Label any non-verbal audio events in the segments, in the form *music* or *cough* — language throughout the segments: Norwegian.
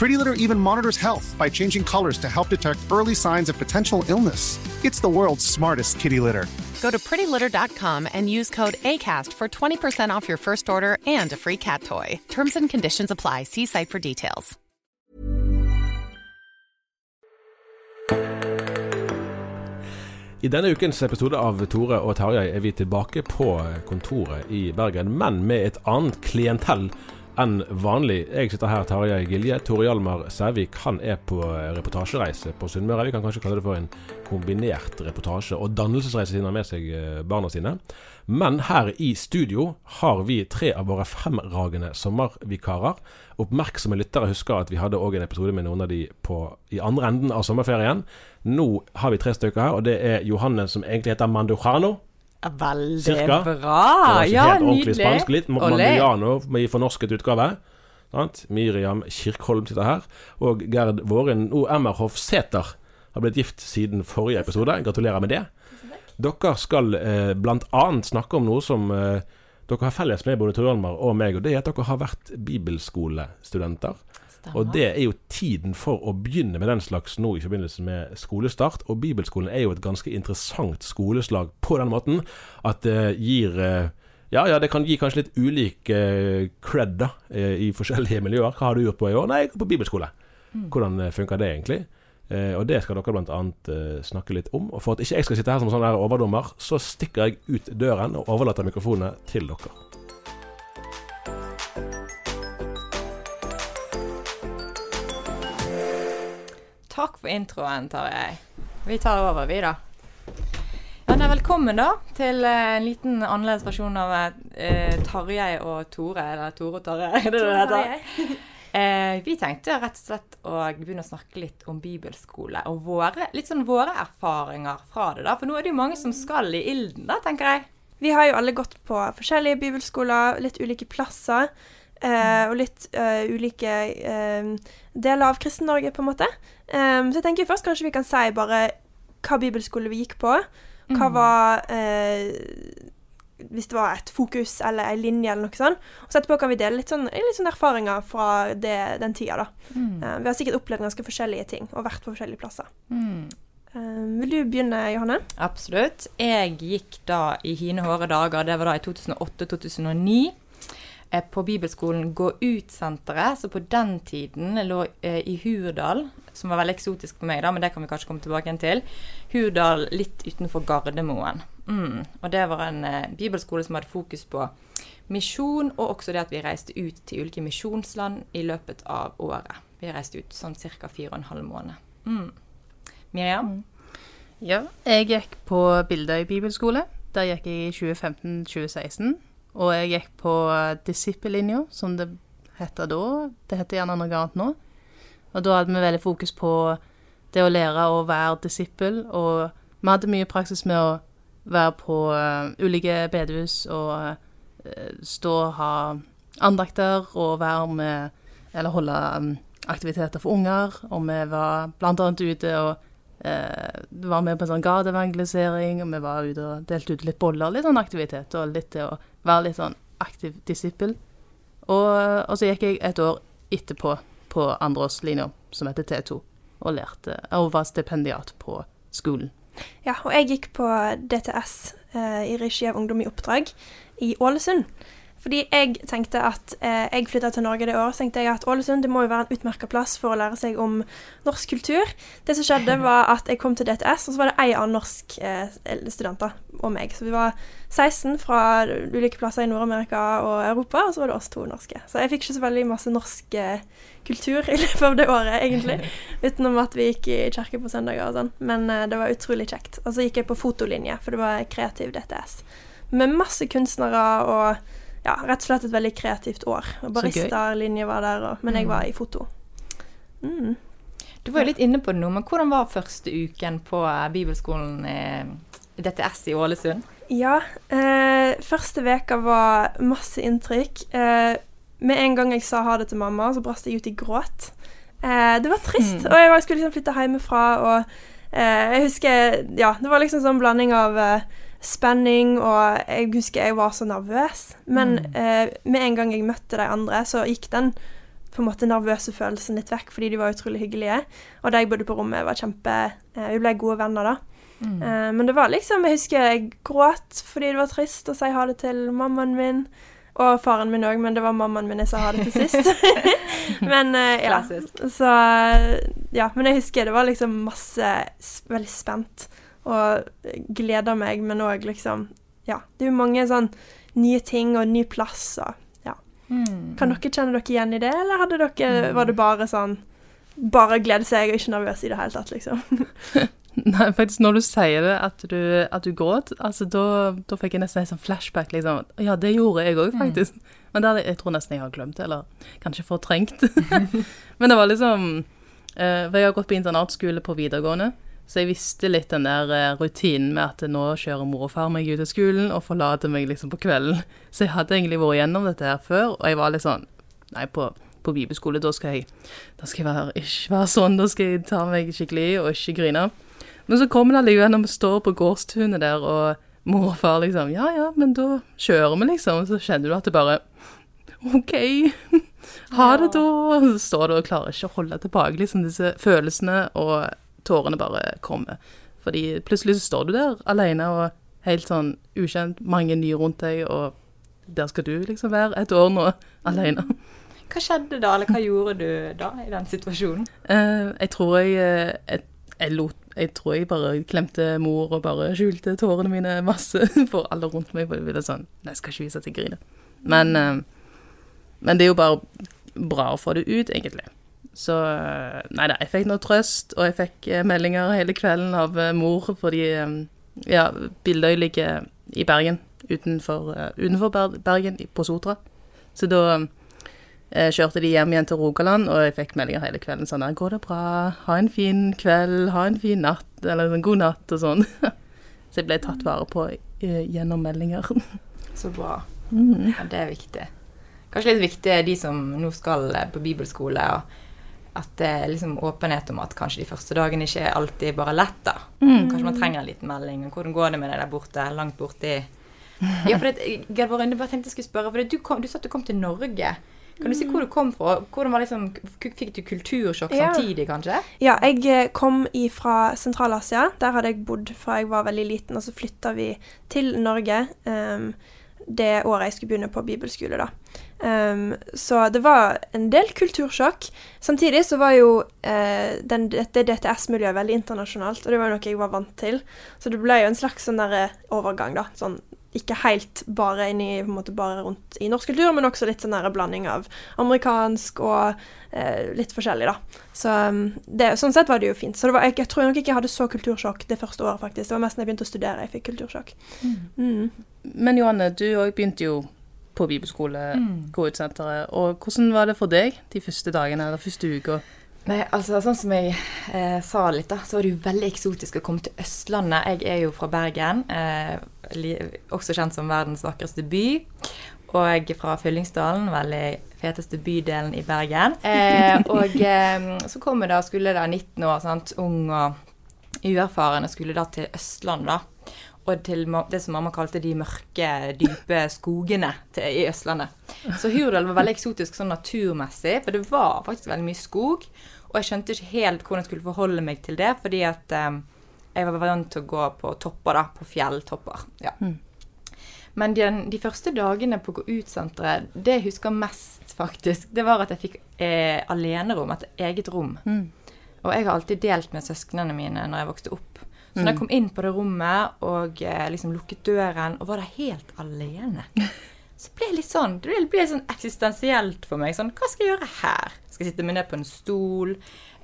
Pretty Litter even monitors health by changing colors to help detect early signs of potential illness. It's the world's smartest kitty litter. Go to prettylitter.com and use code ACAST for 20% off your first order and a free cat toy. Terms and conditions apply. See site for details. I denne ukens episode av Tore og Tarjei er vi tilbake på kontoret i Bergen, men med et annet klientell enn vanlig. Jeg sitter her, Tarjei Gilje. Tore Hjalmar Sævik han er på reportasjereise på Sunnmøre. Vi kan kanskje kalle det for en kombinert reportasje- og dannelsesreise siden han har med seg eh, barna sine. Men her i studio har vi tre av våre fremragende sommervikarer. Oppmerksomme lyttere husker at vi hadde òg en episode med noen av de på, i andre enden av sommerferien. Nå har vi tre stykker her, og det er Johanne som egentlig heter Veldig Cirka. bra. Det Ja, nydelig. spansk. Litt Mariano i fornorsket utgave. Sant? Miriam Kirkholm sitter her. Og Gerd Våren O. Emmerhoff Sæter har blitt gift siden forrige episode. Gratulerer med det. Dere skal eh, bl.a. snakke om noe som eh, dere har felles med både Tor Hjalmar og meg, og det er at dere har vært bibelskolestudenter. Og det er jo tiden for å begynne med den slags nå i forbindelse med skolestart. Og bibelskolen er jo et ganske interessant skoleslag på den måten at det gir eh, ja, ja, det kan gi kanskje litt ulik eh, cred da, eh, i forskjellige *laughs* miljøer. Hva har du gjort på i år? Nei, jeg går på bibelskole. Hvordan eh, funker det egentlig? Eh, og det skal dere annet eh, snakke litt om. Og for at ikke jeg skal sitte her som sånn overdommer, så stikker jeg ut døren og overlater mikrofonene til dere. Takk for introen, Tarjei. Vi tar over, vi, da. Ja, nei, velkommen da til eh, en liten annerledes versjon av eh, Tarjei og Tore. Eller Tore og Tarjei, *laughs* er det det heter? *laughs* Eh, vi tenkte rett og slett å begynne å snakke litt om bibelskole og våre, litt sånn våre erfaringer fra det. da. For nå er det jo mange som skal i ilden, da, tenker jeg. Vi har jo alle gått på forskjellige bibelskoler, litt ulike plasser. Eh, og litt eh, ulike eh, deler av Kristen-Norge, på en måte. Um, så jeg tenker først kanskje vi kan si bare hva bibelskole vi gikk på. Hva var eh, Hvis det var et fokus eller ei linje eller noe sånt. Og så etterpå kan vi dele litt sånn, litt sånn erfaringer fra det, den tida, da. Eh, vi har sikkert opplevd ganske forskjellige ting og vært på forskjellige plasser. Mm. vil du begynne, Johanne? Absolutt. Jeg gikk da i hine hårde dager, det var da i 2008-2009, eh, på bibelskolen Gå ut-senteret, som på den tiden lå eh, i Hurdal, som var veldig eksotisk for meg, da, men det kan vi kanskje komme tilbake til. Hurdal litt utenfor Gardermoen. Mm. Og det var en eh, bibelskole som hadde fokus på misjon, og også det at vi reiste ut til ulike misjonsland i løpet av året. Vi reiste ut sånn ca. fire og en halv måned. Mm. Miriam? Ja, jeg gikk på Bildøy bibelskole. Der gikk jeg i 2015-2016. Og jeg gikk på disippellinja, som det heter da. Det heter gjerne noe annet nå. Og da hadde vi veldig fokus på det å lære å være disippel, og vi hadde mye praksis med å være på eh, ulike bedehus og eh, stå og ha andakter og være med Eller holde um, aktiviteter for unger. Og vi var blant annet ute og eh, var med på en sånn gateevangelisering, og vi var ute og delte ut litt boller, litt sånn aktivitet, og litt til å være litt sånn aktiv disippel. Og og så gikk jeg et år etterpå på andreårslinja, som heter T2, og lærte, og var stipendiat på skolen. Ja, og jeg gikk på DTS eh, i regi av Ungdom i oppdrag i Ålesund. Fordi jeg tenkte at eh, jeg flytta til Norge det året, tenkte jeg at Ålesund det må jo være en utmerka plass for å lære seg om norsk kultur. Det som skjedde, *laughs* var at jeg kom til DTS, og så var det ei annen norsk eh, studenter og meg. Så vi var 16 fra ulike plasser i Nord-Amerika og Europa, og så var det oss to norske. Så jeg fikk ikke så veldig masse norsk eh, kultur i *laughs* løpet av det året, egentlig. *laughs* Utenom at vi gikk i kirke på søndager og sånn. Men eh, det var utrolig kjekt. Og så gikk jeg på fotolinje, for det var kreativ DTS. Med masse kunstnere og ja, rett og slett et veldig kreativt år. Baristerlinje var der, og, men jeg var i foto. Mm. Du var jo litt inne på det nå, men hvordan var første uken på eh, bibelskolen i DTS i Ålesund? Ja, eh, første veka var masse inntrykk. Eh, med en gang jeg sa ha det til mamma, så brast jeg ut i gråt. Eh, det var trist, mm. og jeg skulle liksom flytte hjemmefra, og eh, jeg husker Ja, det var liksom sånn blanding av spenning, og jeg husker jeg var så nervøs. Men mm. eh, med en gang jeg møtte de andre, så gikk den på en måte nervøse følelsen litt vekk, fordi de var utrolig hyggelige. Og de jeg bodde på rommet, var kjempe eh, Vi ble gode venner da. Mm. Eh, men det var liksom Jeg husker jeg gråt fordi det var trist å si ha det til mammaen min. Og faren min òg, men det var mammaen min jeg sa ha det til sist. *laughs* men eh, ja. Så Ja. Men jeg husker det var liksom masse Veldig spent og gleder meg, men òg liksom Ja. Det er jo mange sånn nye ting og ny plass og ja. Mm. Kan dere kjenne dere igjen i det, eller hadde dere, mm. var det bare sånn Bare glede seg og ikke nervøs i det hele tatt, liksom? *laughs* Nei, faktisk når du sier det, at du, at du gråt, altså da, da, fikk jeg nesten en sånn flashback, liksom. Ja, det gjorde jeg òg, mm. faktisk. Mm. Men det, jeg tror nesten jeg har glemt det, eller kanskje fortrengt. *laughs* Men det var liksom eh, jeg har gått på internatskole på videregående. Så jeg visste litt den der eh, rutinen med at nå kjører mor og far meg ut av skolen og forlater meg liksom på kvelden. *laughs* Så jeg hadde egentlig vært gjennom dette her før, og jeg var litt sånn Nei, på, på bibelskole, da skal jeg, da skal jeg være, ikke være sånn, da skal jeg ta meg skikkelig i og ikke grine. Men så kommer det allikevel når vi står på gårdstunet der, og mor og far liksom Ja, ja, men da kjører vi, liksom. Så kjenner du at det bare OK. *laughs* Ha det, da. Så står du og klarer ikke å holde tilbake liksom disse følelsene og tårene bare kommer. Fordi plutselig så står du der alene og helt sånn ukjent, mange nye rundt deg, og der skal du liksom være et år nå alene. Hva skjedde da, eller hva gjorde du da i den situasjonen? Uh, jeg tror jeg, eh, jeg, jeg, lot, jeg tror jeg bare klemte mor og bare skjulte tårene mine masse *laughs* for alle rundt meg. For jeg ville sånn Nei, jeg skal ikke vise at jeg griner. Men, uh, men det er jo bare bra å få det ut, egentlig. Så Nei da, jeg fikk noe trøst, og jeg fikk eh, meldinger hele kvelden av mor mor fordi ja, Bildøy ligger i Bergen, utenfor, utenfor Bergen, på Sotra. Så da uh, kjørte de hjem igjen til Rogaland, og jeg fikk meldinger hele kvelden sånn 'Går det bra? Ha en fin kveld? Ha en fin natt?' Eller sånn 'God natt?' og sånn. *laughs* Så jeg ble tatt vare på uh, gjennom meldinger. *laughs* Så bra. Mm. Ja, det er viktig. Kanskje litt viktig de som nå skal på bibelskole. og at det er liksom åpenhet om at kanskje de første dagene ikke er alltid bare lett. da. Mm. Kanskje man trenger en liten melding. Hvordan går det med deg der borte? Langt borti *laughs* Ja, for det, jeg bare tenkte jeg skulle spørre, for du, kom, du sa at du kom til Norge. Kan du si hvor du kom fra? Hvordan var liksom, Fikk du kultursjokk ja. samtidig, kanskje? Ja, jeg eh, kom fra Sentral-Asia. Der hadde jeg bodd fra jeg var veldig liten, og så flytta vi til Norge um, det året jeg skulle begynne på bibelskole, da. Um, så det var en del kultursjokk. Samtidig så var jo uh, den, dette DTS-miljøet veldig internasjonalt, og det var noe jeg var vant til. Så det ble jo en slags sånn der overgang, da. Sånn ikke helt bare inn i, måte bare rundt i norsk kultur, men også litt sånn der blanding av amerikansk og uh, litt forskjellig, da. Så um, det, sånn sett var det jo fint. Så var, jeg, jeg, tror nok ikke jeg hadde så kultursjokk det første året, faktisk. Det var mest da jeg begynte å studere jeg fikk kultursjokk. Mm. Mm. Men Johanne, du òg begynte jo på bibelskole, mm. KUT-senteret. Og hvordan var det for deg de første dagene eller første uka? Nei, altså Sånn som jeg eh, sa litt, da, så var det jo veldig eksotisk å komme til Østlandet. Jeg er jo fra Bergen, eh, også kjent som verdens vakreste by. Og jeg fra Fyllingsdalen, veldig feteste bydelen i Bergen. Eh, *laughs* og eh, så kom jeg da, skulle da 19 år, sant, ung og uerfaren, og skulle da til Østlandet, da. Og til det som mamma kalte de mørke, dype skogene til, i Østlandet. Så Hurdal var veldig eksotisk sånn naturmessig, for det var faktisk veldig mye skog. Og jeg skjønte ikke helt hvordan jeg skulle forholde meg til det, fordi at eh, jeg var vant til å gå på topper, da. På fjelltopper. Ja. Men de, de første dagene på Gå ut-senteret, det jeg husker mest, faktisk, det var at jeg fikk eh, alenerom, et eget rom. Og jeg har alltid delt med søsknene mine når jeg vokste opp. Så når jeg kom inn på det rommet og eh, liksom lukket døren og var der helt alene, så ble det litt sånn Det ble litt sånn eksistensielt for meg. Sånn, hva skal jeg gjøre her? Skal jeg sitte meg ned på en stol?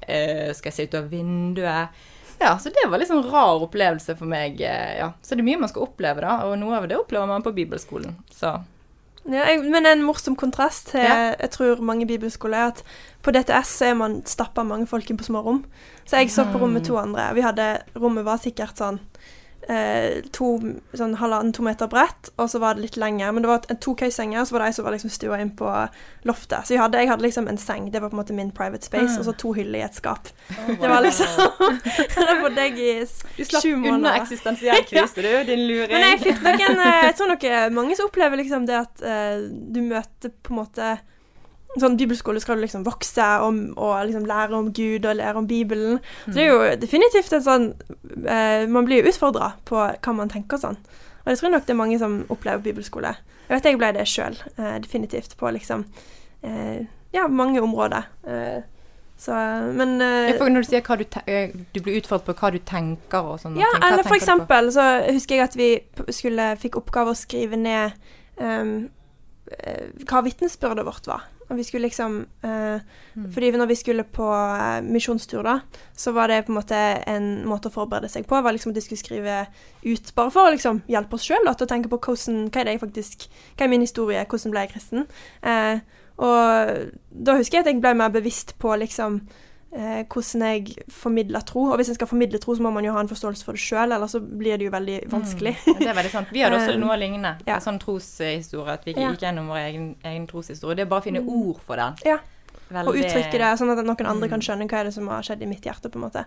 Eh, skal jeg se ut av vinduet? Ja, så det var litt sånn rar opplevelse for meg. eh, ja. Så det er mye man skal oppleve, da, og noe av det opplever man på bibelskolen. Så Ja, jeg, men en morsom kontrast til Ja. jeg tror mange bibelskoler er at på DTS så er man stappa mange folk inn på små rom. Så jeg satt på rom med to andre. Vi hadde, Rommet var sikkert sånn eh, to, sånn halvannen to meter bredt, og så var det litt lenger. Men det var to køysenger, og så var det ei som var liksom stua inn på loftet. Så jeg hadde, jeg hadde liksom en seng, det var på en måte min private space, og så to hyller i et skap. Det var liksom *laughs* Det bodde deg i s- du slapp sju unna måneder. eksistensiell *laughs* krise, du, din luring. Men jeg fikk nok en eh, Jeg tror nok eh, mange som opplever liksom det at eh, du møter på en måte Sånn bibelskole skal du liksom vokse om, og liksom lære om Gud og lære om Bibelen. Så det er jo definitivt en sånn eh, Man blir jo utfordra på hva man tenker sånn. Og jeg tror nok det er mange som opplever bibelskole. Jeg vet jeg ble det sjøl, eh, definitivt, på liksom eh, Ja, mange områder. Eh, så Men eh, når du sier hva du, eh, du blir utfordret på hva du tenker og sånn. Ja, ting, eller for eksempel så husker jeg at vi skulle, fikk oppgave å skrive ned eh, hva vitnesbyrdet vårt var. Og vi skulle liksom eh, Mm. Fordi når vi skulle på eh, misjonstur, da, så var det på en måte en måte å forberede seg på. var liksom at de skulle skrive ut, bare for å liksom hjelpe oss sjøl til å tenke på hvordan, hva er det jeg faktisk Hva er min historie, hvordan ble jeg kristen? Eh, og da husker jeg at jeg ble mer bevisst på liksom eh, hvordan jeg formidler tro. Og hvis jeg skal formidle tro, så må man jo ha en forståelse for det sjøl, ellers så blir det jo veldig vanskelig. Mm. Det er veldig sant. Vi hadde også Um, *laughs* noe lignende. ja. En sånn troshistorie. At vi ikke gikk gjennom vår egen, egen troshistorie. Det er bare å finne Mm. ord for den. Ja. Veldig- Og uttrykke det sånn at noen andre Mm. kan skjønne hva er det som har skjedd i mitt hjerte, på en måte.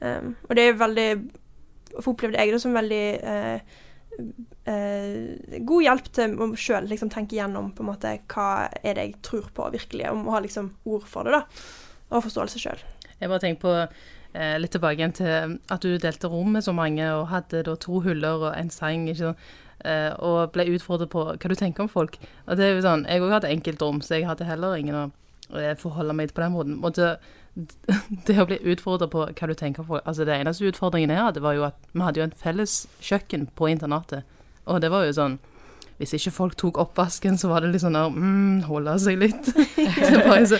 Um, og det er veldig For opplevde jeg det som veldig eh, eh, god hjelp til å sjøl liksom, tenke gjennom på en måte hva er det jeg tror på virkelig, om å ha liksom ord for det, da. Og forståelse sjøl. Jeg bare tenker på eh, litt tilbake igjen til at du delte rom med så mange, og hadde da to huller og en seng, ikke sånn, Eh, og ble utfordret på hva du tenker om folk. Og det er jo sånn, Jeg òg hadde enkeltrom, så jeg hadde heller ingen å eh, forholde meg til på den måten. Og det, *laughs* det å bli utfordret på hva du tenker om folk Altså Det eneste utfordringen jeg hadde, var jo at vi hadde jo en felles kjøkken på internatet. Og det var jo sånn Hvis ikke folk tok oppvasken, så var det litt sånn der mm, Holde seg litt. *laughs* så, så,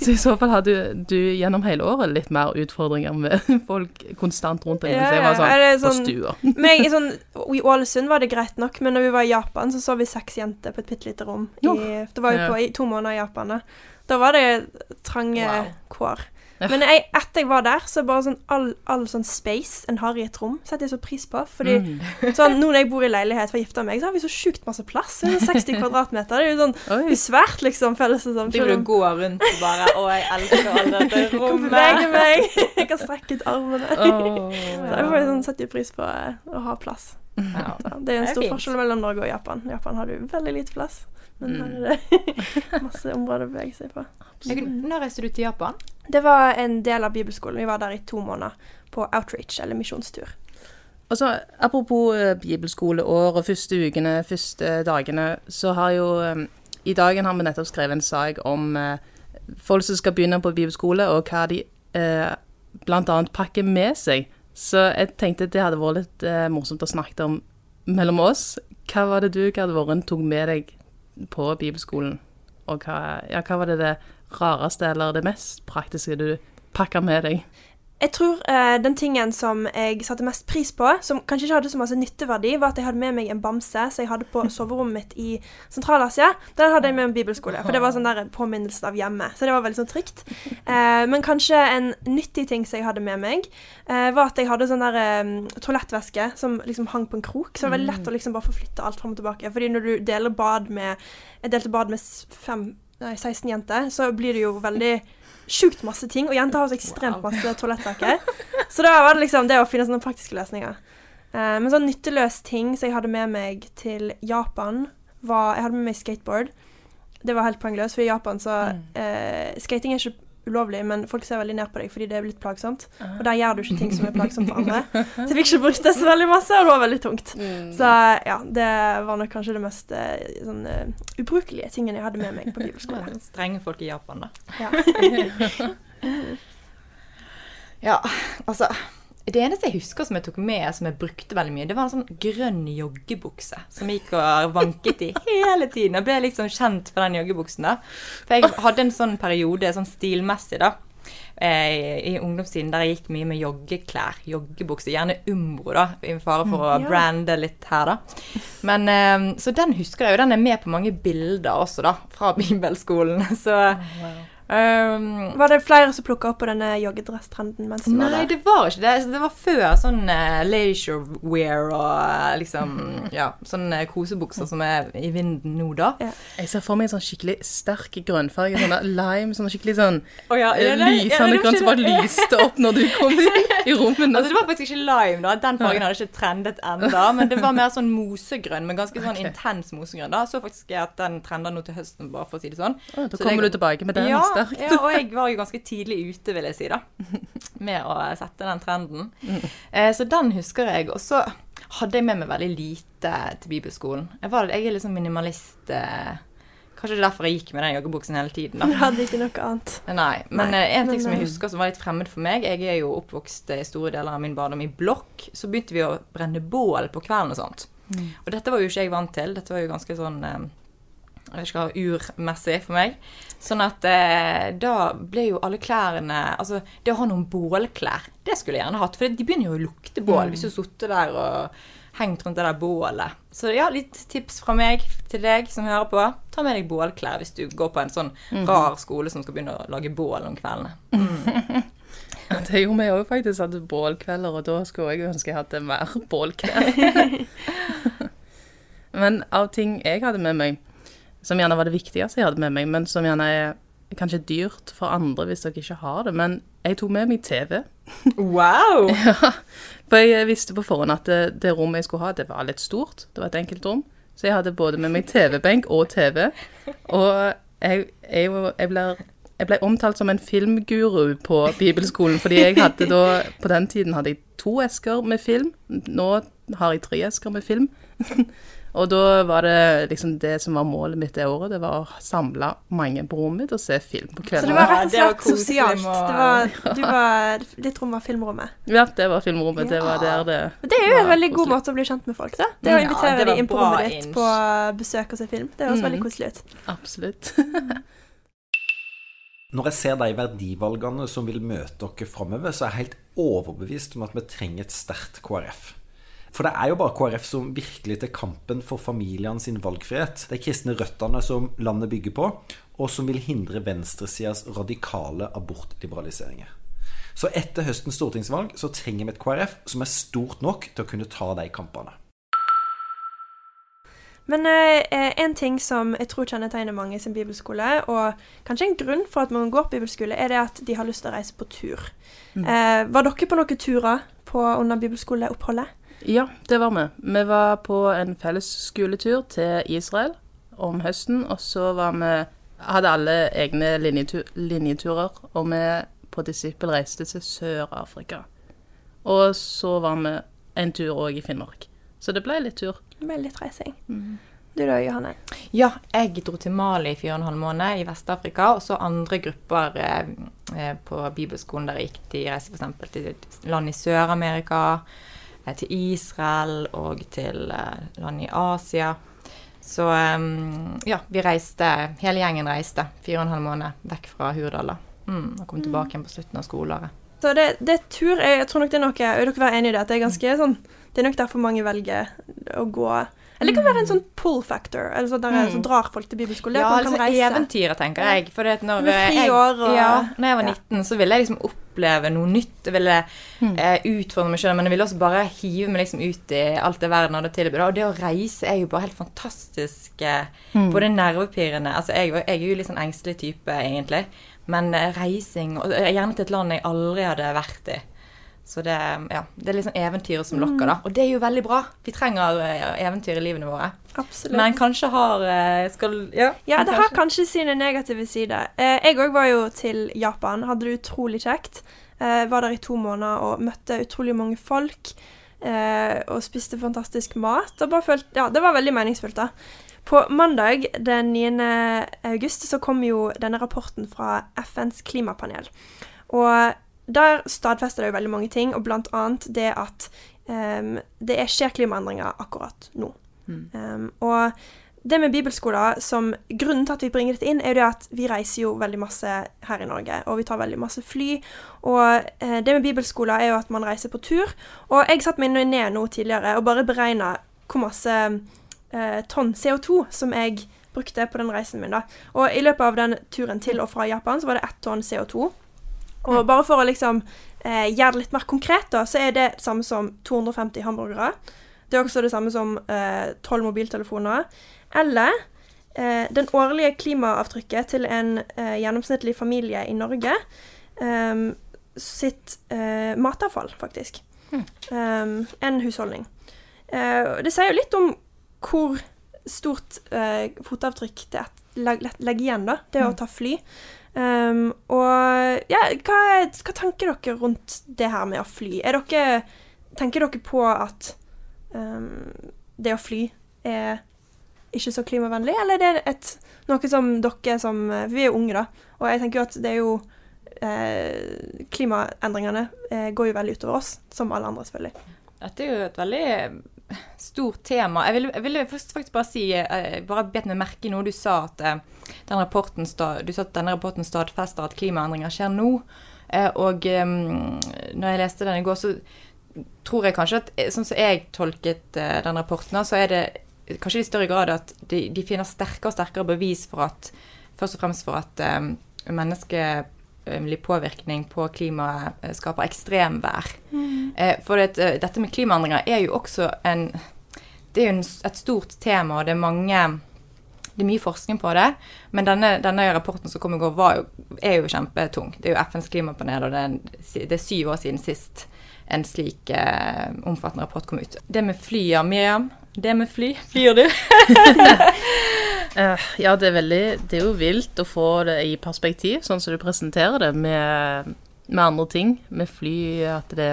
så i så fall hadde du, du gjennom hele året litt mer utfordringer med folk konstant rundt deg. Ja, jeg var sånn er på sånn- stua. Men jeg, sånn, I Ålesund var det greit nok, men når vi var i Japan, så så vi seks jenter på et bitte lite rom. I, det var jo på i to måneder i Japan. Da, da var det trange Wow. kår. Ja. Men jeg, etter jeg var der, så bare sånn all, all sånn space en har i et rom, setter jeg så pris på. Fordi Mm. sånn, nå når jeg bor i leilighet for å gifte meg, så har vi så sjukt masse plass. Det er sånn 60 *laughs* kvadratmeter. Det er jo sånn Oi. svært, liksom, føles det som. Du vil jo rundt og bare Å, jeg elsker *laughs* alle dette Kan rommet. bevege meg. Jeg kan strekke ut armene. Åh. *laughs* Så jeg får sånn, setter pris på eh, å ha plass. Ja. Det er en stor er forskjell mellom Norge og Japan. I Japan har du veldig lite plass, men Mm. her er det masse områder å bevege seg på. Når reiste du til Japan? Det var en del av bibelskolen. Vi var der i to måneder på outreach, eller misjonstur. Og så Apropos eh, bibelskoleår og første ukene, første dagene, så har jo eh, I dagen har vi nettopp skrevet en sak om eh, folk som skal begynne på bibelskole, og hva de eh, bl.a. pakker med seg. Så jeg tenkte det hadde vært litt morsomt å snakke om mellom oss. Hva var det du, Gerd Våren, tok med deg på bibelskolen? Og hva, ja, hva var det det rareste eller det mest praktiske du pakker med deg? Jeg tror eh, den tingen som jeg satte mest pris på, som kanskje ikke hadde så masse nytteverdi, var at jeg hadde med meg en bamse som jeg hadde på *laughs* soverommet mitt i Sentral-Asia. Den hadde jeg med en bibelskole, for det var sånn der en påminnelse av hjemme. Så det var veldig sånn trygt. Eh, men kanskje en nyttig ting som jeg hadde med meg, eh, var at jeg hadde sånn der toalettvæske som liksom hang på en krok. Så det var veldig lett å liksom bare forflytte alt fram og tilbake. Fordi når du deler bad med Jeg delte bad med fem, nei, 16 jenter, så blir det jo veldig sjukt masse ting, og jenter har så ekstremt masse toalettsaker. Så da var det liksom det å finne sånne praktiske løsninger. Eh, men sånn nytteløs ting som jeg hadde med meg til Japan, var Jeg hadde med meg skateboard. Det var helt poengløst, for i Japan så eh, Skating er ikke ulovlig, men folk ser veldig ned på deg fordi det er litt plagsomt. Og der gjør du ikke ting som er plagsomt for andre. Så jeg fikk ikke brukt det så veldig masse, og det var veldig tungt. Så ja, det var nok kanskje det mest eh, sånn uh, ubrukelige tingen jeg hadde med meg på bibelskolen. *laughs* Strenge folk i Japan, da. Ja. *laughs* Ja, altså Det eneste jeg husker som jeg tok med, som jeg brukte veldig mye, det var en sånn grønn joggebukse som jeg gikk og vanket i hele tiden. Og ble liksom kjent for den joggebuksen, da. For jeg hadde en sånn periode, sånn stilmessig, da. eh, I ungdomstiden der jeg gikk mye med joggeklær, joggebukse, gjerne Umbro, da, i fare for å Ja. brande litt her, da. Men, eh, så den husker jeg jo, den er med på mange bilder også, da, fra *laughs* bibelskolen. Så um, Var det flere som plukka opp på denne joggedresstrenden mens du var Nei, der? det var ikke det. Altså, Det var før sånn uh, leisure wear og uh, liksom Ja, sånne kosebukser som er i vinden nå, da. Jeg ser for meg en sånn skikkelig sterk grønnfarge, sånn lime, sånn skikkelig sånn oh, ja, eh, ja, lysende grønn som bare *laughs* lyste opp når du kom inn i rommet. Altså, det var faktisk ikke lime, da. Den fargen hadde ikke trendet enda, men det var mer sånn mosegrønn, men ganske sånn intens mosegrønn. da. Så faktisk jeg at den trender nå til høsten, bare for å si det sånn. Å, da Så kommer det- du tilbake med den ja, sterkt. ja, og jeg var jo ganske tidlig ute, vil jeg si, da. Med å sette den trenden. Eh, så den husker jeg. Og så hadde jeg med meg veldig lite til bibelskolen. Jeg, var, jeg er sånn minimalist. Eh, kanskje det er derfor jeg gikk med den joggebuksen hele tiden, da. Du hadde ikke noe annet. Nei, men Nei, eh, en ting som jeg husker som var litt fremmed for meg Jeg er jo oppvokst i store deler av min barndom i blokk. Så begynte vi å brenne bål på kvelden og sånt. Og dette var jo ikke jeg vant til. Dette var jo ganske sånn eh, jeg ikke hva, urmessig for meg. Sånn at eh, da ble jo alle klærne Altså, det å ha noen bålklær, det skulle jeg gjerne hatt. For de begynner jo å lukte bål hvis du har sittet der og hengt rundt det der bålet. Så ja, litt tips fra meg til deg som hører på. Ta med deg bålklær hvis du går på en sånn rar skole som skal begynne å lage bål om kveldene. *laughs* Det gjorde vi òg faktisk, hadde bålkvelder, og da skulle jeg ønske jeg hadde mer bålklær. *laughs* *laughs* men av ting jeg hadde med meg, som gjerne var det viktigste jeg hadde med meg, men som gjerne er kanskje dyrt for andre hvis dere ikke har det, men jeg tok med meg TV. Wow! *laughs* ja, For jeg visste på forhånd at det, det rommet jeg skulle ha, det var litt stort. Det var et enkelt rom. Så jeg hadde både med meg TV-benk og TV. Og jeg, jeg, jeg, ble, jeg ble omtalt som en filmguru på bibelskolen, fordi jeg hadde da På den tiden hadde jeg to esker med film. Nå har jeg tre esker med film. *laughs* Og da var det liksom det som var målet mitt det året, det var å samle mange på rommet mitt og se film på Så det var rett og det var slett koselig sosialt. Det var, du var, ditt rom var filmrommet. Ja, det var filmrommet. Det var der det Men det er jo en veldig god måte å bli kjent med folk, da. Det å Ja, invitere det dem inn på rommet ditt inch. på besøk og se film. Det høres veldig koselig ut. Absolutt. *laughs* Når jeg ser de verdivalgene som vil møte dere framover, så er jeg helt overbevist om at vi trenger et sterkt KrF. For det er jo bare KrF som virkelig tar kampen for familiene sin valgfrihet. De kristne røttene som landet bygger på, og som vil hindre venstresidas radikale abortliberaliseringer. Så etter høstens stortingsvalg så trenger vi et KrF som er stort nok til å kunne ta de kampene. Men eh, en ting som jeg tror kjennetegner mange sin bibelskole, og kanskje en grunn for at man går på bibelskole, er det at de har lyst til å reise på tur. Eh, var dere på noen turer på, under bibelskoleoppholdet? Ja, det var vi. Vi var på en felles skoletur til Israel om høsten, og så var vi hadde alle egne linjetur, linjeturer, og vi på Disippel reiste til Sør-Afrika. Og så var vi en tur òg i Finnmark. Så det ble litt tur. Det ble litt reising. Du da, Johanne? Ja, jeg dro til Mali i fire og en halv måned i Vest-Afrika. Og så andre grupper eh, eh, på bibelskolen der gikk de reiste f.eks. til land i Sør-Amerika, til Israel og til eh, land i Asia. Så eh, ja, vi reiste, hele gjengen reiste fire og en halv måned vekk fra Hurdal. da. Mm, og kom tilbake igjen på slutten av skoleåret. Så det, det tur jeg, jeg tror nok det er noe Vil dere være enig i det? At det er ganske sånn Det er nok derfor mange velger å gå Eller det kan være en sånn pull factor, eller sånn der, som drar folk til bibelskole. Ja, man kan liksom reise. eventyret, tenker jeg. For når jeg, og- ja, når jeg var ja. 19, så ville jeg liksom oppleve noe nytt. Jeg ville mm. eh, utfordre meg sjøl, men jeg ville også bare hive meg liksom ut i alt det verden hadde tilbudt. Og det å reise er jo bare helt fantastisk. Eh, Hmm. Både nervepirrende Altså, jeg, jeg er jo litt sånn engstelig type, egentlig. Men eh, reising og eh, Gjerne til et land jeg aldri hadde vært i. Så det, ja, det er liksom eventyret som lokker, da. Og det er jo veldig bra. Vi trenger eh, eventyr i livene våre. Absolutt. Men kanskje har eh, skal, Ja, Ja, det har kanskje sine negative sider. Eh, jeg òg var jo til Japan, hadde det utrolig kjekt. Var der i to måneder og møtte utrolig mange folk. Og spiste fantastisk mat. Og bare følte, ja, det var veldig meningsfullt, da. På mandag den 9. august så kom jo denne rapporten fra FNs klimapanel. Og der stadfester det jo veldig mange ting, og blant annet det at um, det er, skjer klimaendringer akkurat nå. Em, og det med bibelskoler som Grunnen til at vi bringer dette inn, er jo det at vi reiser jo veldig masse her i Norge, og vi tar veldig masse fly. Og eh, det med bibelskoler er jo at man reiser på tur. Og jeg satte meg ned nå tidligere og bare beregna hvor masse eh, tonn CO2 som jeg brukte på den reisen min. da. Og i løpet av den turen til og fra Japan så var det ett tonn CO2. Og bare for å liksom eh, gjøre det litt mer konkret, da, så er det det samme som 250 hamburgere. Det er også det samme som eh, 12 mobiltelefoner. Eller eh, den årlige klimaavtrykket til en eh, gjennomsnittlig familie i Norge eh, sitt eh, matavfall, faktisk. Eh, en husholdning. Uh, det sier jo litt om hvor stort uh, fotavtrykk det er å legge igjen, da. Det å ta fly. Um, og ja, hva, hva tenker dere rundt det her med å fly? Er dere, tenker dere på at um, det å fly er ikke så klimavennlig, eller er det et, noe som dere som Vi er unge, da, og jeg tenker jo at det er jo eh, Klimaendringene eh, går jo veldig utover oss, som alle andre, selvfølgelig. Dette er jo et veldig stort tema. Jeg ville, jeg ville faktisk bare si eh, Bare bet meg merke noe du sa at eh, den rapporten denne rapporten stadfester at klimaendringer skjer nå. Eh, og eh, når jeg leste den i går, så tror jeg kanskje at sånn som jeg tolket den rapporten, så er det kanskje i større grad at de, de finner sterkere og sterkere bevis for at Først og fremst for at eh, menneskelig påvirkning på klimaet eh, skaper ekstremvær. Eh, for det, eh, dette med klimaendringer er jo også en Det er jo en, et stort tema, og det er mange det er mye forskning på det, men denne, denne rapporten som kom i går, var jo, er jo kjempetung. Det er jo FNs klimapanel, og det er, det er syv år siden sist en slik eh, omfattende rapport kom ut. Det med fly, ja, Miriam. Det med fly, flyr du? *laughs* Eh, ja, det er veldig Det er jo vilt å få det i perspektiv, sånn som du presenterer det, med, med andre ting. Med fly, at det,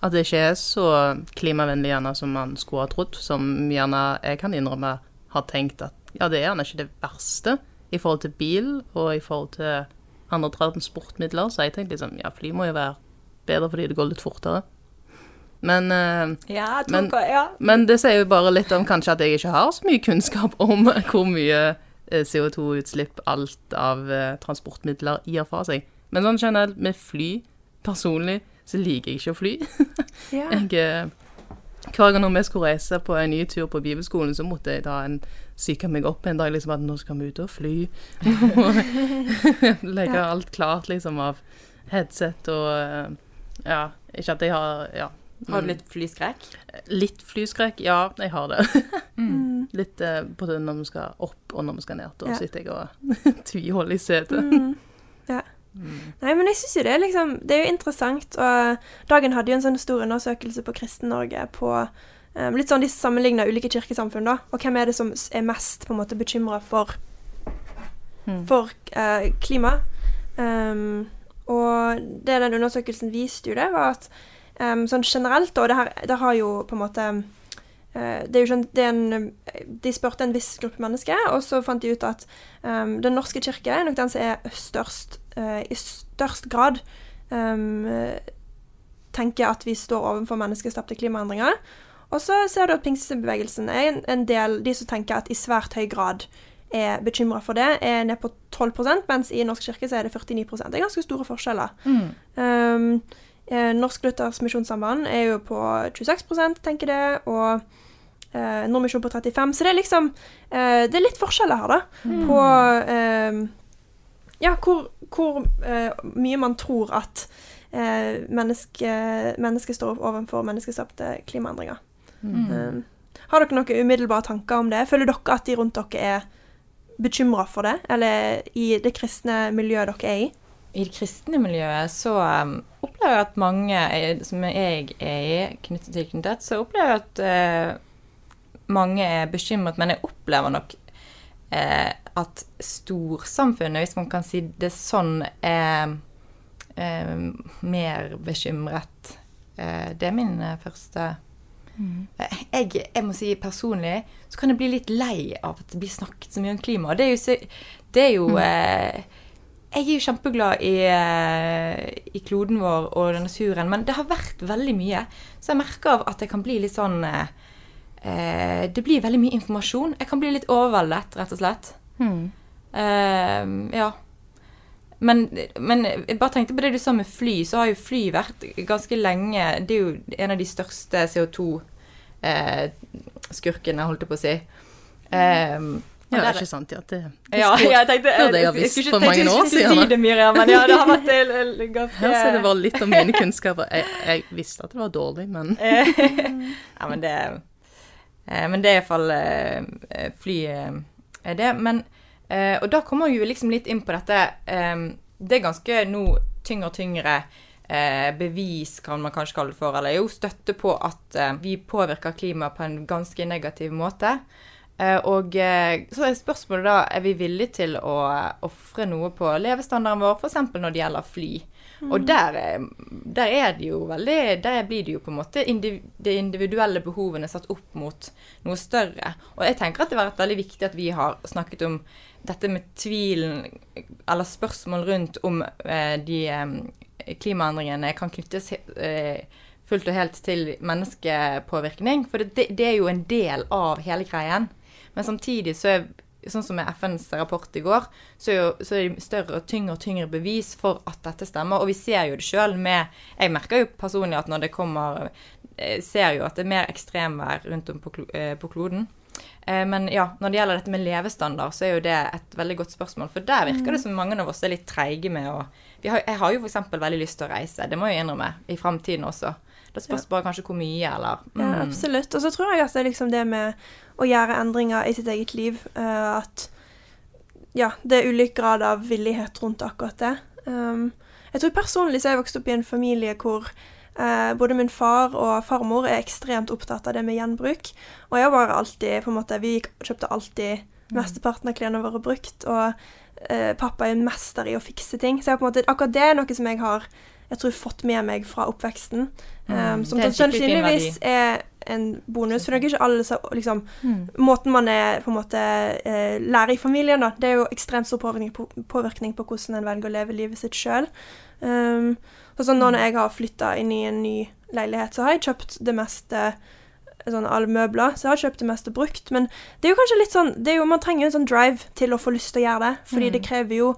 at det ikke er så klimavennlig gjerne som man skulle ha trodd. Som gjerne jeg kan innrømme har tenkt at ja, det er gjerne ikke det verste i forhold til bil og i forhold til andre transportmidler. Så jeg tenkte liksom ja, fly må jo være bedre fordi det går litt fortere. Men eh, Ja, Men- ja. men det sier jo bare litt om kanskje at jeg ikke har så mye kunnskap om hvor mye eh, CO2-utslipp alt av eh, transportmidler gir fra seg. Men sånn generelt med fly, personlig, så liker jeg ikke å fly. *laughs* Ja. Jeg, eh, hver gang vi skulle reise på en ny tur på bibelskolen, så måtte jeg da en psyke meg opp en dag liksom at nå skal vi ut og fly. *laughs* Legge alt klart liksom av headset og eh, Ja, ikke at jeg har Ja. Har du litt flyskrekk? Litt flyskrekk, ja, jeg har det. *laughs* Mm. *laughs* Litt eh, både når vi skal opp og når vi skal ned. Da Ja. sitter jeg og *laughs* tviholder i setet. Mm. Ja. Nei, men jeg syns jo det er liksom Det er jo interessant. Og Dagen hadde jo en sånn stor undersøkelse på Kristen-Norge på um, Litt sånn de sammenligna ulike kirkesamfunn, da. Og hvem er det som er mest på en måte bekymra for Mm. For uh, klima. Um, og det den undersøkelsen viste jo det, var at um, sånn generelt, og det her det har jo på en måte eh, det er jo sånn, det er en, De spurte en viss gruppe mennesker, og så fant de ut at um, Den norske kirke er nok den som er størst uh, i størst grad um, tenker at vi står overfor menneskeskapte klimaendringer. Og så ser du at pinsebevegelsen er en, en del de som tenker at i svært høy grad er bekymra for det, er ned på 12% mens i Norsk kirke så er det 49 Det er ganske store forskjeller. Um, eh, Norsk Luthers Misjonssamband er jo på 26% tenker det, og eh, Nordmisjon på 35 Så det er liksom eh, Det er litt forskjeller her, da, på eh, Ja, hvor, hvor eh, mye man tror at eh, menneske, mennesket står overfor menneskeskapte klimaendringer. Um, har dere noen umiddelbare tanker om det? Føler dere at de rundt dere er bekymra for det, eller i det kristne miljøet dere er i? I det kristne miljøet så um, opplever jeg at mange er, som jeg er i, knyttet tilknyttet, så opplever jeg at uh, mange er bekymret, men jeg opplever nok uh, at storsamfunnet, hvis man kan si det sånn, er uh, mer bekymret. Eh, det er min eh, første Mm. jeg, jeg må si personlig så kan jeg bli litt lei av at det blir snakket så mye om klima. Det er jo, det er jo eh, Jeg er jo kjempeglad i, eh, i kloden vår og naturen, men det har vært veldig mye. Så jeg merker av at jeg kan bli litt sånn eh, eh, Det blir veldig mye informasjon. Jeg kan bli litt overveldet, rett og slett. Eh, ja. Men, men jeg bare tenkte på det du sa med fly, så har jo fly vært ganske lenge Det er jo en av de største CO2-skurkene, holdt jeg på å si. Ja, det er ikke sant, ja. Det, det ja, skulle- jeg tenkte burde jeg ha skulle visst ikke- år skulle siden. Si det, Miriam, men ja, det har vært *laughs* eh, eh, ganske Her så det var litt av mine kunnskaper. Jeg, jeg visste at det var dårlig, men *laughs* ja, men det eh, Men det er iallfall uh, fly eh, er det. Men eh, Og da kommer vi liksom litt inn på dette eh, Det er ganske nå tyngre og tyngre eh, bevis, kan man kanskje kalle det for, eller jo støtte på at eh, vi påvirker klimaet på en ganske negativ måte. Eh, og eh, så er spørsmålet da er vi villige til å ofre noe på levestandarden vår, f.eks. når det gjelder fly. Og der, er- der er det jo veldig Der blir det jo på en måte indiv, de individuelle behovene satt opp mot noe større. Og jeg tenker at det har vært veldig viktig at vi har snakket om dette med tvilen, eller spørsmål rundt om eh, de eh, klimaendringene kan knyttes eh, fullt og helt til menneskepåvirkning. For det, det er jo en del av hele greien. Men samtidig så er Sånn som med FNs rapport i går, så er, jo, så er det større og tyngre og tyngre bevis for at dette stemmer. Og vi ser jo det sjøl med Jeg merker jo personlig at når det kommer ser jo at det er mer ekstremvær rundt om på, eh, på kloden. Eh, Men ja, når det gjelder dette med levestandard, så er jo det et veldig godt spørsmål. For der virker det som mange av oss er litt treige med å vi har, Jeg har jo f.eks. veldig lyst til å reise, det må jeg innrømme, i framtiden også. Det spørs bare kanskje hvor mye, eller Ja, mm. absolutt. Og så tror jeg at det er liksom det med å gjøre endringer i sitt eget liv, eh, at ja, det er ulik grad av villighet rundt akkurat det. Um, jeg tror personlig så er jeg vokst opp i en familie hvor eh, både min far og farmor er ekstremt opptatt av det med gjenbruk. Og jeg var alltid på en måte, Vi kjøpte alltid mesteparten av klærne våre brukt, og eh, pappa er en mester i å fikse ting. Så jeg, måte, akkurat det er noe som jeg har jeg tror fått med meg fra oppveksten. Um, som sannsynligvis er en bonus. For det er ikke alle så, liksom, Måten man er på en måte eh, lærer i familien, da, det er jo ekstremt stor påvirkning på, påvirkning på hvordan en velger å leve livet sitt sjøl. Um, så sånn, nå når jeg har flytta inn i en ny leilighet, så har jeg kjøpt det meste sånn alle møbler, så jeg har kjøpt det meste brukt. Men det er jo kanskje litt sånn det jo, Man trenger en sånn drive til å få lyst til å gjøre det, fordi det krever jo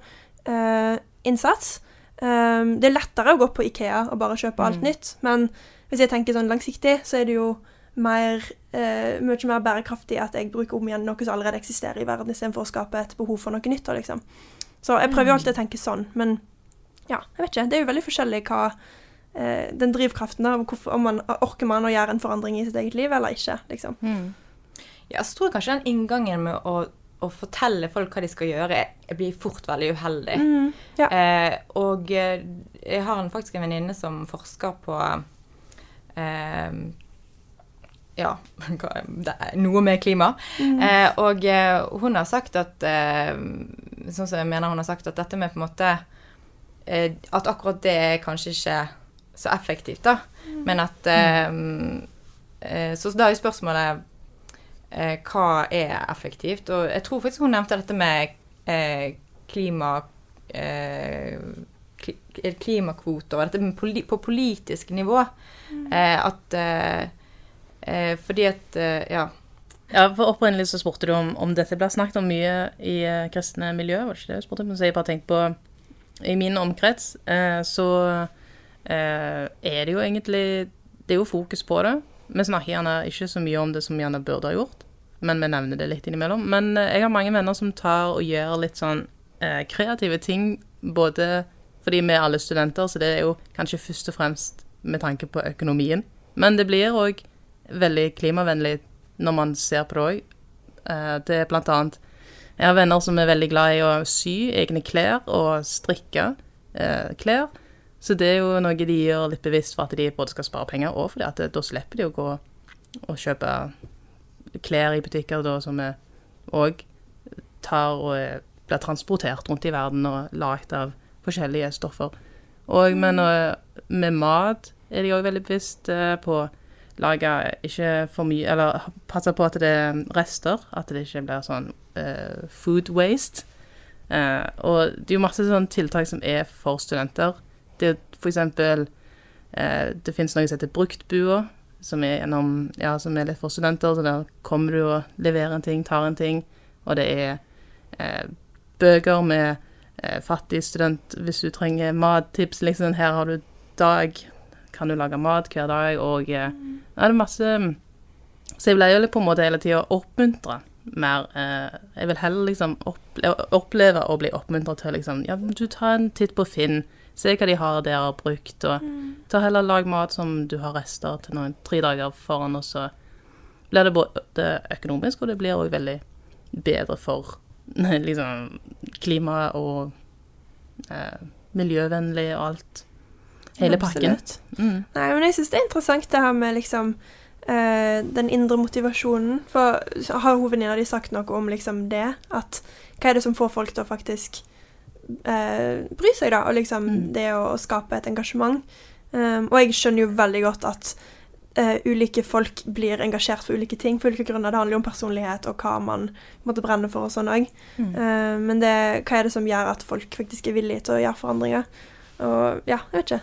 eh, innsats. Um, det er lettere å gå på Ikea og bare kjøpe alt nytt, men hvis jeg tenker sånn langsiktig, så er det jo mer, uh, mye mer bærekraftig at jeg bruker om igjen noe som allerede eksisterer i verden, istedenfor å skape et behov for noe nytt. liksom. Så jeg prøver jo alltid å tenke sånn, men ja, jeg vet ikke. Det er jo veldig forskjellig hva uh, den drivkraften er, om, man orker man å gjøre en forandring i sitt eget liv eller ikke. liksom. Ja, så tror jeg kanskje den inngangen med å, å fortelle folk hva de skal gjøre, jeg blir fort veldig uheldig. ja. Eh, og eh, jeg har en, faktisk en venninne som forsker på eh, ja, *laughs* noe med klima. Eh, og eh, hun har sagt at eh, Sånn som jeg mener hun har sagt at dette med på en måte At akkurat det er kanskje ikke så effektivt, da. Men at Så da er spørsmålet eh, hva er effektivt? Og jeg tror faktisk hun nevnte dette med eh, klima eh, klimakvoter og dette med poli, på politisk nivå. Eh, at eh, eh, Fordi at eh, Ja. Ja, for Opprinnelig så spurte du om, om dette ble snakket om mye i eh, kristne miljø. var det ikke det du spurte om? Så jeg bare tenkte på I min omkrets eh, så eh, er det jo egentlig Det er jo fokus på det. Vi snakker gjerne ikke så mye om det som vi gjerne burde ha gjort, men vi nevner det litt innimellom. Men eh, jeg har mange venner som tar og gjør litt sånn eh, kreative ting, både fordi vi er alle studenter, så det er jo kanskje først og fremst med tanke på økonomien. Men det blir òg veldig klimavennlig når man ser på det òg. Det er blant annet Jeg har venner som er veldig glad i å sy egne klær og strikke. eh, klær. Så det er jo noe de gjør litt bevisst for at de både skal spare penger, og fordi at da slipper de å gå og kjøpe klær i butikker da, som òg tar og blir transportert rundt i verden og lagd av forskjellige stoffer. Og, men øh, med mat er de òg veldig bevisst øh, på lage ikke for mye Eller passe på at det er rester, at det ikke blir sånn uh, food waste. Uh, og det er jo masse sånne tiltak som er for studenter. Det er eksempel eh, Det finnes noe som heter Bruktbua, som er, gjennom, ja, som er litt for studenter. Så der kommer du og leverer en ting, tar en ting. Og det er eh, bøker med eh, fattig student hvis du trenger mattips. Liksom, her har du dag, kan du lage mat hver dag, og eh, ja, det er masse Så jeg ble jo på en måte hele tida oppmuntra mer. Eh, jeg vil heller liksom oppleve, oppleve å bli oppmuntra til liksom Ja, du tar en titt på Finn. Se hva de har der og brukt, og ta heller lag mat som du har rester til noen tre dager foran, og så blir det både økonomisk, og det blir òg veldig bedre for *laughs* liksom klima og eh, miljøvennlig og alt. Hele pakken. Mm. Nei, men jeg syns det er interessant det her med liksom eh, den indre motivasjonen. For har hovedvenninna di sagt noe om liksom det? At hva er det som får folk til å faktisk eh, bry seg, da? Og liksom Mm. det å, å skape et engasjement. Um, og jeg skjønner jo veldig godt at Uh, ulike folk blir engasjert for ulike ting. For ulike grunner. Det handler jo om personlighet og hva man måtte brenne for og sånn òg. Mm. Uh, men det, hva er det som gjør at folk faktisk er villige til å gjøre forandringer? Og ja, jeg vet ikke.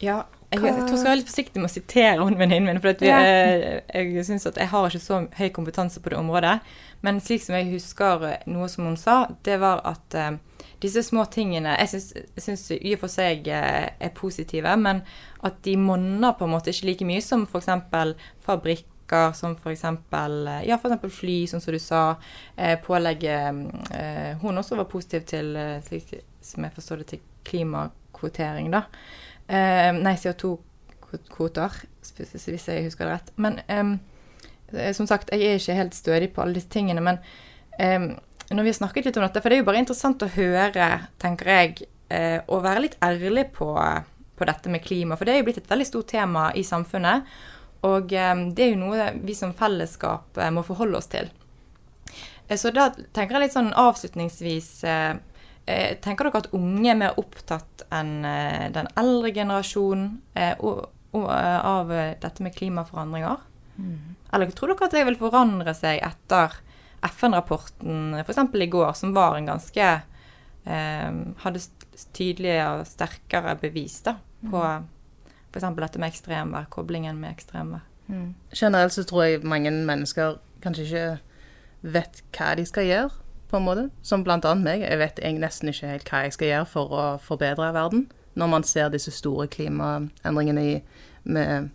Ja, jeg, jeg tror jeg skal være litt forsiktig med å sitere hun venninnen min. For vi, Ja. jeg, jeg synes at jeg har ikke så høy kompetanse på det området. Men slik som jeg husker noe som hun sa, det var at eh, disse små tingene Jeg syns- i og for seg eh, er positive, men at de monner på en måte ikke like mye som f.eks. fabrikker, som f.eks. Ja, for eksempel fly, sånn som du sa. Eh, pålegge eh, Hun også var positiv til, eh, slik som jeg forstår det, til klimakvotering, da. Eh, nei, CO2-kvoter, hvis jeg husker det rett. Men eh, som sagt, jeg er ikke helt stødig på alle disse tingene. Men når vi har snakket litt om dette, for det er jo bare interessant å høre, tenker jeg, eh, og være litt ærlig på, på dette med klima. For det er jo blitt et veldig stort tema i samfunnet. Og em, det er jo noe vi som fellesskap eh, må forholde oss til. Eh, Så da tenker jeg litt sånn avslutningsvis eh, eh, Tenker dere at unge er mer opptatt enn eh, den eldre generasjonen eh, og, og, eh, av eh, dette med klimaforandringer? Eller tror dere at det vil forandre seg etter FN-rapporten f.eks. i går, som var en ganske eh, Hadde tydelige og sterkere bevis da, på f.eks. dette med ekstremvær, koblingen med ekstremvær? Generelt så tror jeg mange mennesker kanskje ikke vet hva de skal gjøre, på en måte. Som blant annet meg. Jeg vet jeg nesten ikke helt hva jeg skal gjøre for å forbedre verden. Når man ser disse store klimaendringene i med,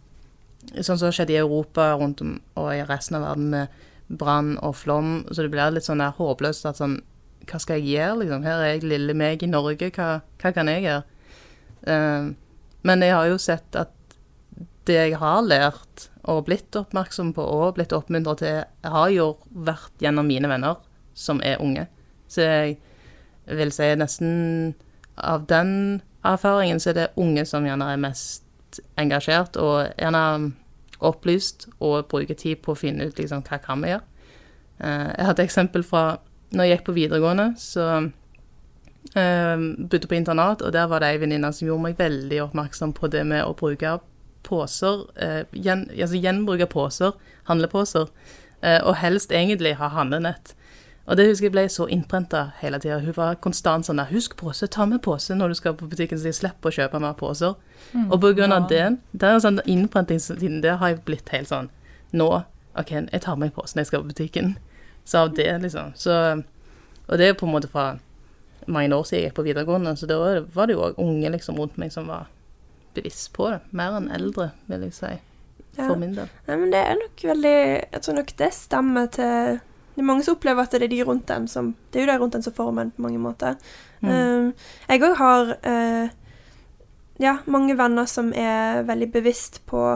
Sånn som skjedde i Europa rundt om, og i resten av verden med brann og flom. Så det blir litt sånn der håpløst at sånn Hva skal jeg gjøre, liksom? Her er jeg lille meg i Norge, hva, hva kan jeg gjøre? Eh, men jeg har jo sett at det jeg har lært og blitt oppmerksom på og blitt oppmuntra til, har jo vært gjennom mine venner som er unge. Så jeg vil si nesten av den erfaringen så er det unge som gjerne er mest engasjert og gjerne opplyst og bruker tid på å finne ut liksom hva kan vi gjøre. Eh, Jeg hadde eksempel fra når jeg gikk på videregående, så eh, bodde på internat, og der var det ei venninne som gjorde meg veldig oppmerksom på det med å bruke poser, eh, gjen, altså gjenbruke poser, handleposer, og helst egentlig ha handlenett. Og det husker jeg ble så innprenta hele tida. Hun var konstant sånn der 'Husk pose, ta med pose når du skal på butikken, så jeg slipper å kjøpe mer poser'. og på grunn av det, det er sånn innprenting siden det har jeg blitt helt sånn Nå, OK, jeg tar med posen når jeg skal på butikken. Så av det, liksom. Så, og det er på en måte fra mange år siden jeg gikk på videregående, så da var det jo òg unge liksom rundt meg som var bevisst på det. Mer enn eldre, vil jeg si. Ja. Min del. Nei, men det er nok veldig Jeg tror nok det stemmer til Det er mange som opplever at det er de rundt den som Det er jo de rundt den som former en på mange måter. Um, jeg òg har uh, ja, mange venner som er veldig bevisst på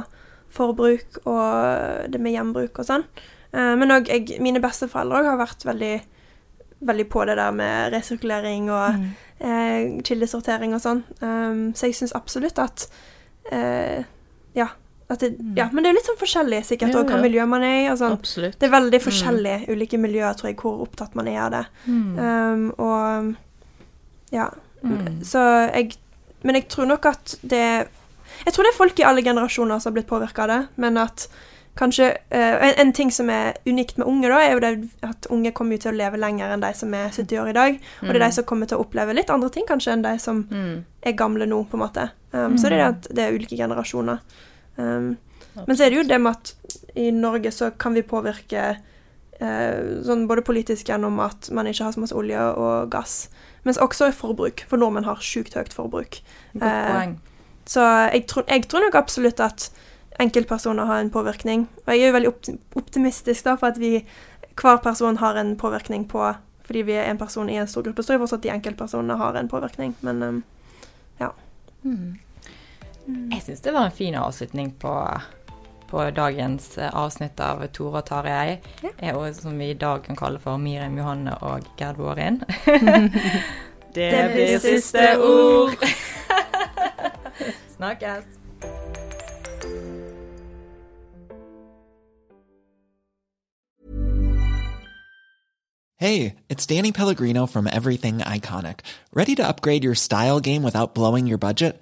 forbruk og det med gjenbruk og sånn. Uh, men òg mine besteforeldre har vært veldig, veldig på det der med resirkulering og eh, kildesortering og sånn. Um, så jeg syns absolutt at eh, Ja. Det, ja, men det er jo litt sånn forskjellig sikkert Ja, hva miljø man er i. sånn. Det er veldig forskjellig ulike miljøer, tror jeg, hvor opptatt man er av det. Um, og ja. Så jeg Men jeg tror nok at det Jeg tror det er folk i alle generasjoner som har blitt påvirka av det, men at kanskje uh, en, en ting som er unikt med unge, da, er jo det at unge kommer til å leve lenger enn de som er 70 år i dag. Og det er de som kommer til å oppleve litt andre ting kanskje enn de som er gamle nå, på en måte. Um, Så det er det at det er ulike generasjoner. Um, men så er det jo det med at i Norge så kan vi påvirke eh, sånn både politisk gjennom at man ikke har så masse olje og gass, mens også i forbruk, for nordmenn har sjukt høyt forbruk. Eh. Så jeg tror, jeg tror nok absolutt at enkeltpersoner har en påvirkning. Og jeg er jo veldig optimistisk da, for at vi, hver person har en påvirkning på Fordi vi er en person i en stor gruppe, så tror jeg fortsatt de enkeltpersonene har en påvirkning. Men um, ja. Jeg syns det var en fin avslutning på, på dagens eh, avsnitt av Tore og Tarjei. Er jo Som vi i dag kan kalle for Miriam Johanne og Gerd Vårin. *laughs* det, blir siste ord. *laughs* Snakkes. Hey, it's Danny Pellegrino from Everything Iconic. Ready to upgrade your style game without blowing your budget?